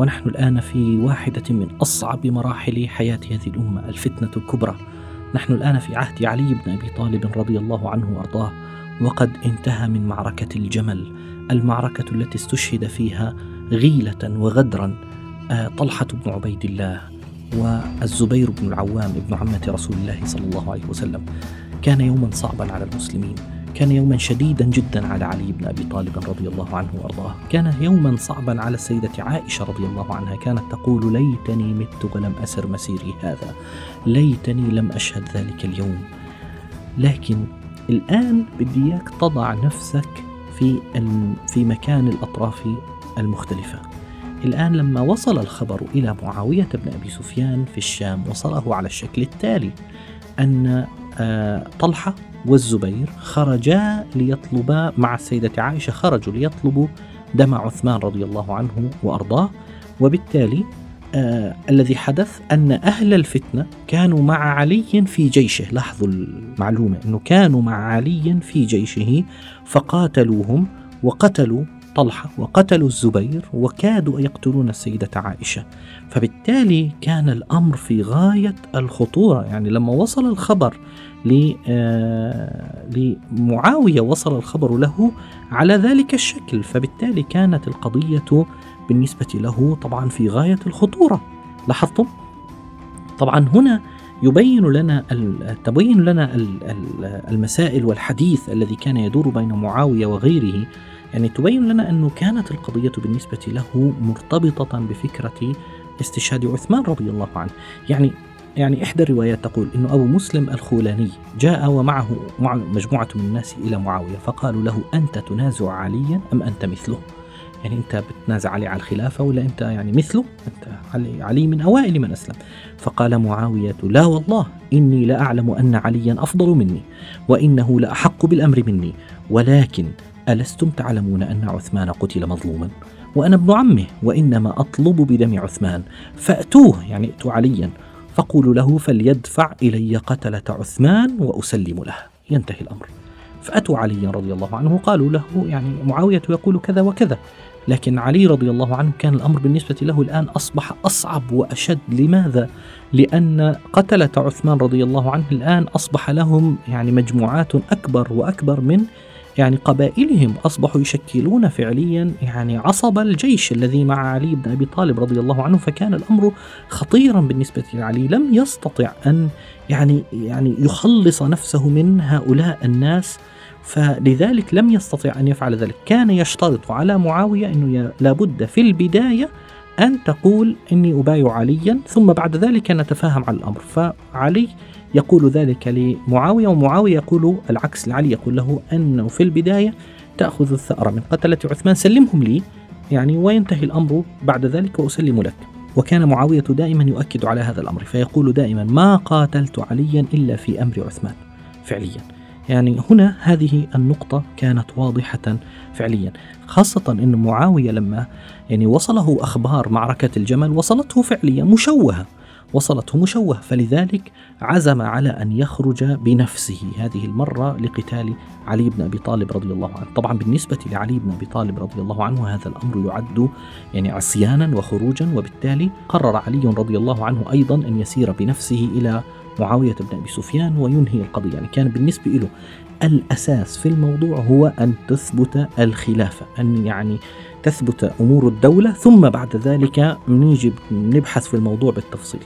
ونحن الآن في واحدة من أصعب مراحل حياة هذه الأمة الفتنة الكبرى. نحن الآن في عهد علي بن أبي طالب رضي الله عنه وأرضاه وقد انتهى من معركة الجمل، المعركة التي استشهد فيها غيلة وغدرا آه، طلحة بن عبيد الله والزبير بن العوام ابن عمة رسول الله صلى الله عليه وسلم. كان يوما صعبا على المسلمين كان يوما شديدا جدا على علي بن أبي طالب رضي الله عنه وأرضاه، كان يوما صعبا على السيدة عائشة رضي الله عنها، كانت تقول: ليتني مت ولم أسر مسيري هذا، ليتني لم أشهد ذلك اليوم. لكن الآن بدي اياك تضع نفسك في في مكان الأطراف المختلفة. الآن لما وصل الخبر إلى معاوية بن أبي سفيان في الشام وصله على الشكل التالي أن آه، طلحة والزبير خرجا ليطلبا مع السيدة عائشة خرجوا ليطلبوا دم عثمان رضي الله عنه وأرضاه. وبالتالي آه الذي حدث أن أهل الفتنة كانوا مع علي في جيشه. لاحظوا المعلومة أنه كانوا مع علي في جيشه فقاتلوهم وقتلوا طلحة وقتلوا الزبير وكادوا يقتلون السيدة عائشة. فبالتالي كان الأمر في غاية الخطورة. يعني لما وصل الخبر آه، لمعاوية وصل الخبر له على ذلك الشكل. فبالتالي كانت القضية بالنسبة له طبعا في غاية الخطورة. لاحظتم؟ طبعا هنا يبين لنا تبين لنا المسائل والحديث الذي كان يدور بين معاوية وغيره. يعني تبين لنا أنه كانت القضية بالنسبة له مرتبطة بفكرة استشهاد عثمان رضي الله عنه. يعني يعني إحدى الروايات تقول أن أبو مسلم الخولاني جاء ومعه مع مجموعة من الناس إلى معاوية فقالوا له أنت تنازع عليا أم أنت مثله؟ يعني أنت بتنازع علي على الخلافة ولا أنت يعني مثله؟ أنت علي, علي من أوائل من أسلم. فقال معاوية لا والله إني لأعلم أن عليا أفضل مني وإنه لأحق بالأمر مني ولكن ألستم تعلمون أن عثمان قتل مظلوما؟ وأنا ابن عمه وإنما أطلب بدم عثمان. فأتوه يعني ائتوا عليا. فقولوا له فليدفع إلي قتلة عثمان وأسلم له. ينتهي الأمر. فأتوا علي رضي الله عنه قالوا له يعني معاوية يقول كذا وكذا. لكن علي رضي الله عنه كان الأمر بالنسبة له الآن أصبح أصعب وأشد. لماذا؟ لأن قتلة عثمان رضي الله عنه الآن أصبح لهم يعني مجموعات أكبر وأكبر من يعني قبائلهم أصبحوا يشكلون فعليا يعني عصب الجيش الذي مع علي بن أبي طالب رضي الله عنه فكان الأمر خطيرا بالنسبة لعلي. لم يستطع أن يعني يعني يخلص نفسه من هؤلاء الناس فلذلك لم يستطع أن يفعل ذلك. كان يشترط على معاوية أنه لابد في البداية أن تقول إني أبايع عليا ثم بعد ذلك نتفاهم على الأمر. فعلي يقول ذلك لمعاوية ومعاوية يقول العكس لعلي يقول له أنه في البداية تأخذ الثأر من قتلة عثمان سلمهم لي يعني وينتهي الأمر بعد ذلك وأسلم لك. وكان معاوية دائما يؤكد على هذا الأمر فيقول دائما ما قاتلت عليا إلا في أمر عثمان فعليا. يعني هنا هذه النقطة كانت واضحة فعليا خاصة أن معاوية لما يعني وصله أخبار معركة الجمل وصلته فعليا مشوهة. وصلته مشوه فلذلك عزم على أن يخرج بنفسه. هذه المرة لقتال علي بن أبي طالب رضي الله عنه. طبعا بالنسبة لعلي بن أبي طالب رضي الله عنه هذا الأمر يعد يعني عصيانا وخروجا وبالتالي قرر علي رضي الله عنه أيضا أن يسير بنفسه إلى معاوية بن أبي سفيان وينهي القضية. يعني كان بالنسبة له الأساس في الموضوع هو أن تثبت الخلافة أن يعني تثبت أمور الدولة ثم بعد ذلك نيجي نبحث في الموضوع بالتفصيل.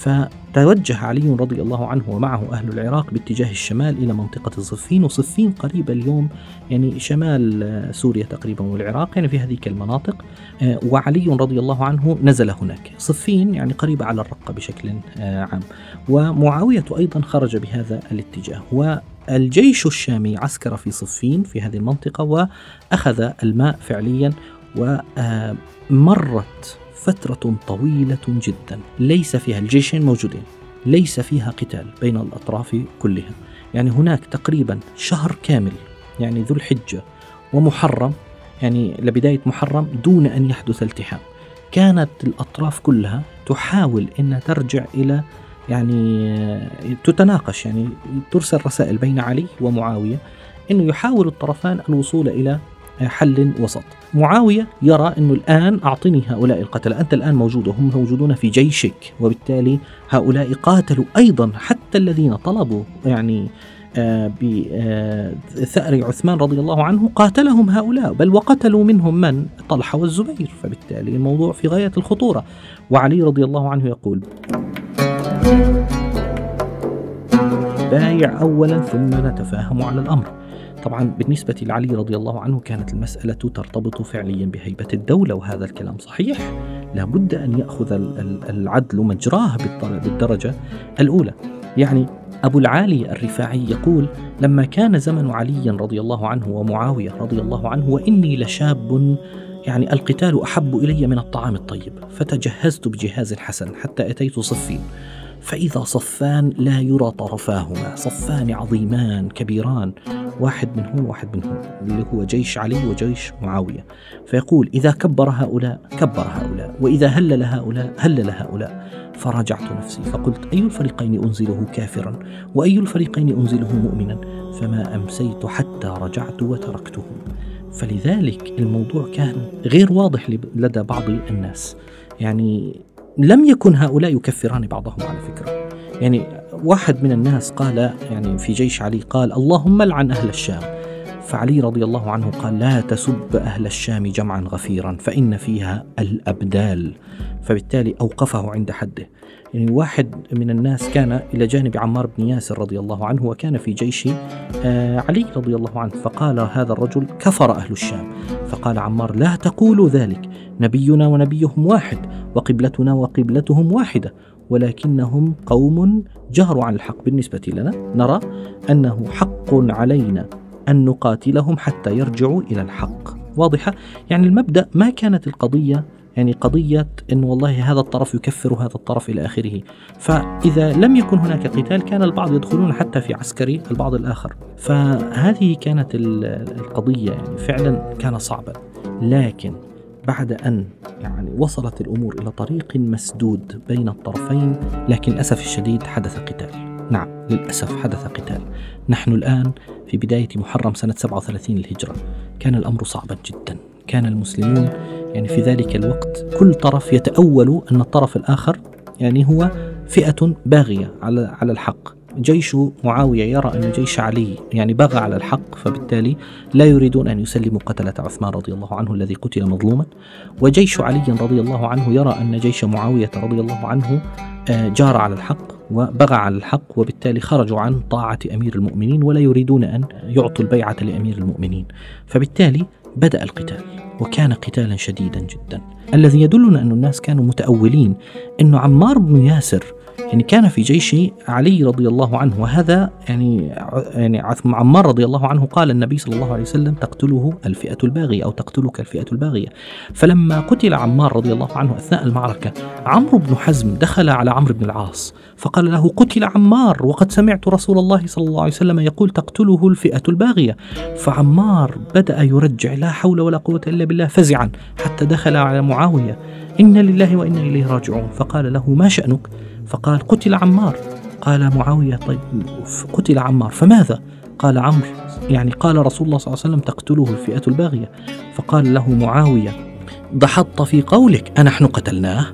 فتوجه علي رضي الله عنه ومعه أهل العراق باتجاه الشمال إلى منطقة صفين وصفين قريبة اليوم يعني شمال سوريا تقريبا والعراق يعني في هذه المناطق. آه، وعلي رضي الله عنه نزل هناك. صفين يعني قريبة على الرقة بشكل آه، عام. ومعاوية أيضا خرج بهذا الاتجاه. والجيش الشامي عسكر في صفين في هذه المنطقة وأخذ الماء فعليا ومرت فترة طويلة جدا. ليس فيها الجيشين موجودين. ليس فيها قتال بين الأطراف كلها. يعني هناك تقريبا شهر كامل يعني ذو الحجة ومحرم يعني لبداية محرم دون أن يحدث التحام. كانت الأطراف كلها تحاول أن ترجع إلى يعني تتناقش يعني ترسل رسائل بين علي ومعاوية أنه يحاول الطرفان الوصول إلى حل وسط. معاوية يرى أنه الآن أعطني هؤلاء القتلة أنت الآن موجود وهم موجودون في جيشك وبالتالي هؤلاء قاتلوا أيضا حتى الذين طلبوا يعني آه، بثأر عثمان رضي الله عنه قاتلهم هؤلاء بل وقتلوا منهم من؟ طلحة والزبير. فبالتالي الموضوع في غاية الخطورة. وعلي رضي الله عنه يقول بايع أولا ثم نتفاهم على الأمر. طبعا بالنسبة لعلي رضي الله عنه كانت المسألة ترتبط فعليا بهيبة الدولة وهذا الكلام صحيح. لابد أن يأخذ العدل مجراه بالدرجة الأولى. يعني أبو العالي الرفاعي يقول لما كان زمن علي رضي الله عنه ومعاوية رضي الله عنه وإني لشاب يعني القتال أحب إلي من الطعام الطيب فتجهزت بجهاز حسن حتى أتيت صفين. فإذا صفان لا يرى طرفاهما. صفان عظيمان كبيران واحد منهم واحد منهم اللي هو جيش علي وجيش معاوية. فيقول إذا كبر هؤلاء كبر هؤلاء وإذا هلل هؤلاء هلل هؤلاء. فرجعت نفسي فقلت أي الفريقين أنزله كافرا؟ وأي الفريقين أنزله مؤمنا؟ فما أمسيت حتى رجعت وتركته. فلذلك الموضوع كان غير واضح لدى بعض الناس. يعني لم يكن هؤلاء يكفران بعضهم على فكرة. يعني واحد من الناس قال يعني في جيش علي قال اللهم لعن أهل الشام. فعلي رضي الله عنه قال لا تسب أهل الشام جمعا غفيرا فإن فيها الأبدال. فبالتالي أوقفه عند حده. يعني واحد من الناس كان إلى جانب عمار بن ياسر رضي الله عنه وكان في جيش آه، علي رضي الله عنه فقال هذا الرجل كفر أهل الشام. فقال عمار لا تقولوا ذلك نبينا ونبيهم واحد وقبلتنا وقبلتهم واحدة ولكنهم قوم جهروا عن الحق بالنسبة لنا. نرى أنه حق علينا أن نقاتلهم حتى يرجعوا إلى الحق. واضحة؟ يعني المبدأ ما كانت القضية يعني قضية أنه والله هذا الطرف يكفر هذا الطرف إلى آخره. فإذا لم يكن هناك قتال كان البعض يدخلون حتى في عسكري البعض الآخر. فهذه كانت القضية يعني فعلا كان صعبا. لكن بعد أن يعني وصلت الأمور إلى طريق مسدود بين الطرفين لكن للأسف الشديد حدث قتال. نعم للأسف حدث قتال. نحن الآن في بداية محرم سنة 37 الهجرة كان الأمر صعبا جدا. كان المسلمون يعني في ذلك الوقت كل طرف يتأول أن الطرف الآخر يعني هو فئة باغية على على الحق. جيش معاوية يرى أن جيش علي يعني بغى على الحق فبالتالي لا يريدون أن يسلموا قتلة عثمان رضي الله عنه الذي قتل مظلوما. وجيش علي رضي الله عنه يرى أن جيش معاوية رضي الله عنه آه، جار على الحق. وبغى على الحق وبالتالي خرجوا عن طاعة أمير المؤمنين ولا يريدون أن يعطوا البيعة لأمير المؤمنين. فبالتالي بدأ القتال وكان قتالا شديدا جدا. الذي يدلنا أن الناس كانوا متأولين. أن عمار بن ياسر يعني كان في جيش علي رضي الله عنه وهذا يعني يعني عمار رضي الله عنه قال النبي صلى الله عليه وسلم تقتله الفئة الباغية أو تقتلك الفئة الباغية. فلما قتل عمار رضي الله عنه أثناء المعركة عمرو بن حزم دخل على عمرو بن العاص فقال له قتل عمار وقد سمعت رسول الله صلى الله عليه وسلم يقول تقتله الفئة الباغية. فعمار بدأ يرجع لا حول ولا قوة إلا بالله فزعا حتى دخل على معاوية إن لله وإنا إليه راجعون. فقال له ما شأنك؟ فقال قتل عمار. قال معاوية طيب قتل عمار فماذا؟ قال عمرو. يعني قال رسول الله صلى الله عليه وسلم تقتله الفئة الباغية. فقال له معاوية ضحضت في قولك أنحن قتلناه؟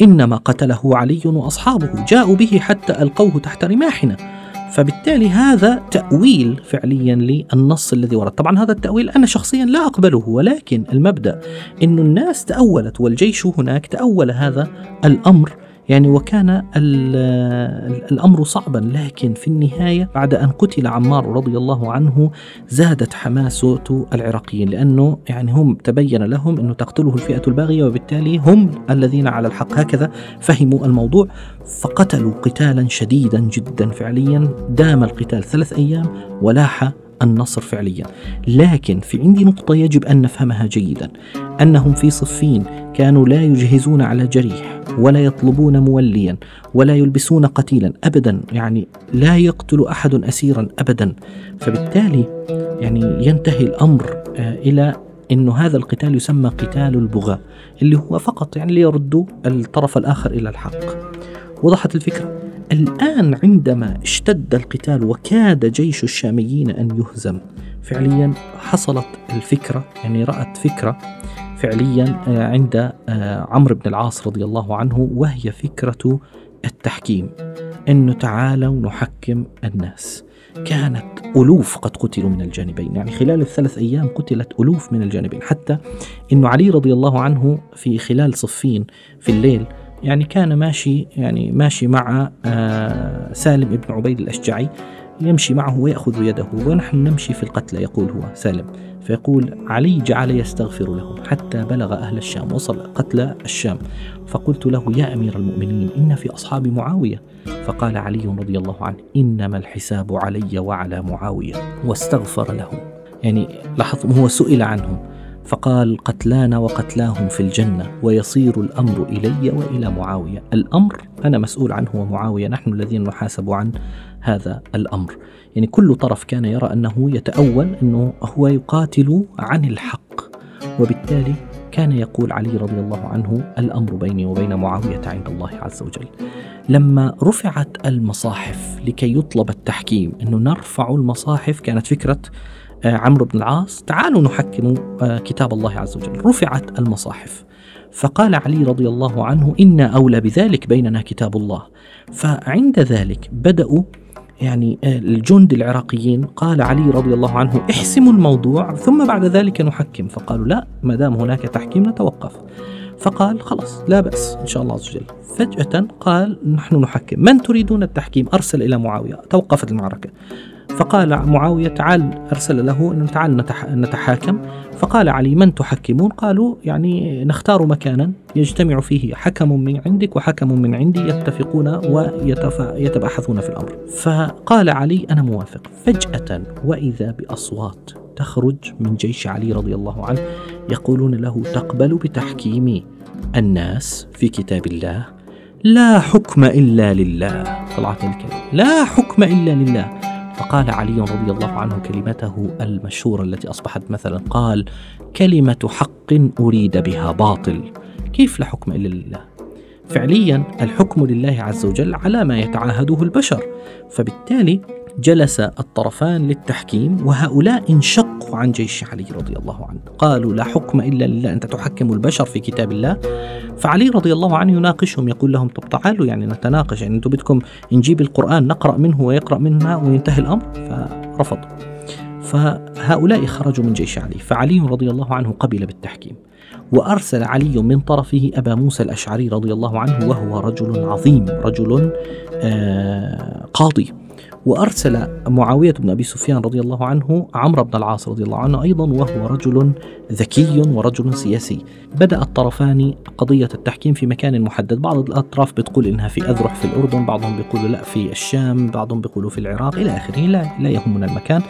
إنما قتله علي وأصحابه جاءوا به حتى ألقوه تحت رماحنا. فبالتالي هذا تأويل فعليا للنص الذي ورد. طبعا هذا التأويل أنا شخصيا لا أقبله ولكن المبدأ أن الناس تأولت والجيش هناك تأول هذا الأمر يعني وكان الأمر صعبا لكن في النهاية بعد أن قتل عمار رضي الله عنه زادت حماسه العراقيين لأنه يعني هم تبين لهم إنه تقتله الفئة الباغية وبالتالي هم الذين على الحق. هكذا فهموا الموضوع فقتلوا قتالا شديدا جدا فعليا دام القتال ثلاث أيام ولاح النصر فعليا. لكن في عندي نقطة يجب أن نفهمها جيدا أنهم في صفين كانوا لا يجهزون على جريح. ولا يطلبون موليا ولا يلبسون قتيلا أبدا يعني لا يقتل أحد أسيرا أبدا فبالتالي يعني ينتهي الأمر آه، إلى انه هذا القتال يسمى قتال البغاة اللي هو فقط يعني ليردوا الطرف الآخر إلى الحق. وضحت الفكرة؟ الآن عندما اشتد القتال وكاد جيش الشاميين أن يهزم فعليا حصلت الفكرة يعني رأت فكرة فعليا آه، عند آه، عمرو بن العاص رضي الله عنه وهي فكرة التحكيم انه تعالوا نحكم الناس. كانت ألوف قد قتلوا من الجانبين يعني خلال الثلاث أيام قتلت ألوف من الجانبين حتى أنه علي رضي الله عنه في خلال صفين في الليل يعني كان ماشي يعني ماشي مع آه، سالم بن عبيد الأشجعي يمشي معه ويأخذ يده ونحن نمشي في القتلى يقول هو سالم. فيقول علي جعل يستغفر لهم حتى بلغ أهل الشام وصل قتلى الشام. فقلت له يا أمير المؤمنين إن في أصحاب معاوية. فقال علي رضي الله عنه إنما الحساب علي وعلى معاوية واستغفر لهم يعني لاحظوا هو سئل عنهم. فقال قتلانا وقتلاهم في الجنة ويصير الأمر إلي وإلى معاوية. الأمر أنا مسؤول عنه ومعاوية نحن الذين نحاسب عن هذا الأمر. يعني كل طرف كان يرى أنه يتأول أنه هو يقاتل عن الحق وبالتالي كان يقول علي رضي الله عنه الأمر بيني وبين معاوية عند الله عز وجل. لما رفعت المصاحف لكي يطلب التحكيم أنه نرفع المصاحف كانت فكرة آه، عمرو بن العاص تعالوا نحكم آه، كتاب الله عز وجل. رفعت المصاحف فقال علي رضي الله عنه إنا أولى بذلك بيننا كتاب الله. فعند ذلك بدأوا يعني آه، الجند العراقيين قال علي رضي الله عنه احسموا الموضوع ثم بعد ذلك نحكم. فقالوا لا ما دام هناك تحكيم نتوقف. فقال خلاص لا بأس إن شاء الله عز وجل. فجأة قال نحن نحكم. من تريدون التحكيم؟ أرسل إلى معاوية توقفت المعركة. فقال معاوية تعال أرسل له أن تعال نتحاكم. فقال علي من تحكمون؟ قالوا يعني نختار مكانا يجتمع فيه حكم من عندك وحكم من عندي يتفقون ويتباحثون في الأمر. فقال علي أنا موافق. فجأة وإذا بأصوات تخرج من جيش علي رضي الله عنه يقولون له تقبل بتحكيم الناس في كتاب الله؟ لا حكم إلا لله. طلعت الكلمة لا حكم إلا لله. فقال علي رضي الله عنه كلمته المشهورة التي أصبحت مثلا قال كلمة حق أريد بها باطل. كيف لا حكم إلا لله؟ فعليا الحكم لله عز وجل على ما يتعاهده البشر. فبالتالي جلس الطرفان للتحكيم وهؤلاء انشقوا عن جيش علي رضي الله عنه. قالوا لا حكم إلا لله أنت تحكم البشر في كتاب الله. فعلي رضي الله عنه يناقشهم يقول لهم طب تعالوا يعني نتناقش يعني أنتم بدكم نجيب القرآن نقرأ منه ويقرأ منها وينتهي الأمر. فرفض فهؤلاء خرجوا من جيش علي. فعلي رضي الله عنه قبل بالتحكيم. وأرسل علي من طرفه أبا موسى الأشعري رضي الله عنه وهو رجل عظيم رجل آه قاضي. وأرسل معاوية بن أبي سفيان رضي الله عنه عمرو بن العاص رضي الله عنه أيضا وهو رجل ذكي ورجل سياسي. بدأ الطرفان قضية التحكيم في مكان محدد. بعض الأطراف بتقول إنها في أذرح في الأردن بعضهم بيقولوا لا في الشام بعضهم بيقولوا في العراق إلى آخره. لا, لا يهمنا المكان.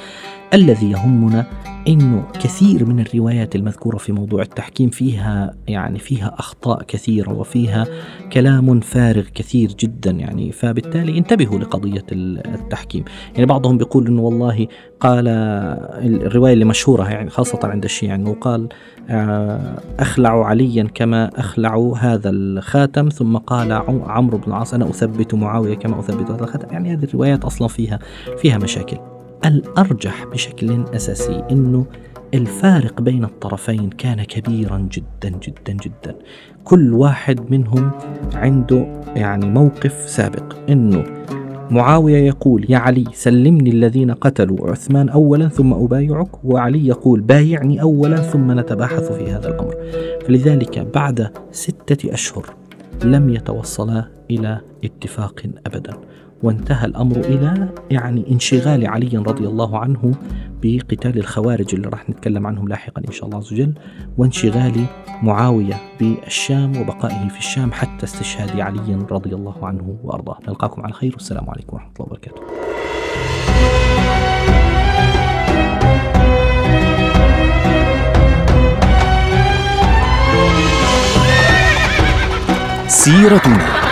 الذي يهمنا إنه كثير من الروايات المذكورة في موضوع التحكيم فيها يعني فيها أخطاء كثيرة وفيها كلام فارغ كثير جدا يعني فبالتالي انتبهوا لقضية التحكيم. يعني بعضهم بيقول إنه والله قال الرواية اللي مشهورة يعني خاصة عند الشيعة إنه قال آه، أخلع عليا كما أخلع هذا الخاتم ثم قال عمرو بن العاص أنا أثبت معاوية كما أثبت هذا الخاتم. يعني هذه الروايات أصلا فيها فيها مشاكل. الأرجح بشكل أساسي أنه الفارق بين الطرفين كان كبيرا جدا جدا جدا. كل واحد منهم عنده يعني موقف سابق إنه معاوية يقول يا علي سلمني الذين قتلوا عثمان اولا ثم أبايعك وعلي يقول بايعني اولا ثم نتباحث في هذا الأمر. فلذلك بعد ستة أشهر لم يتوصلا إلى اتفاق ابدا. وانتهى الأمر إلى يعني انشغال علي رضي الله عنه بقتال الخوارج اللي راح نتكلم عنهم لاحقا إن شاء الله عز وجل وانشغال معاوية بالشام وبقائه في الشام حتى استشهاد علي رضي الله عنه وأرضاه. نلقاكم على خير والسلام عليكم ورحمة الله وبركاته. سيرتنا.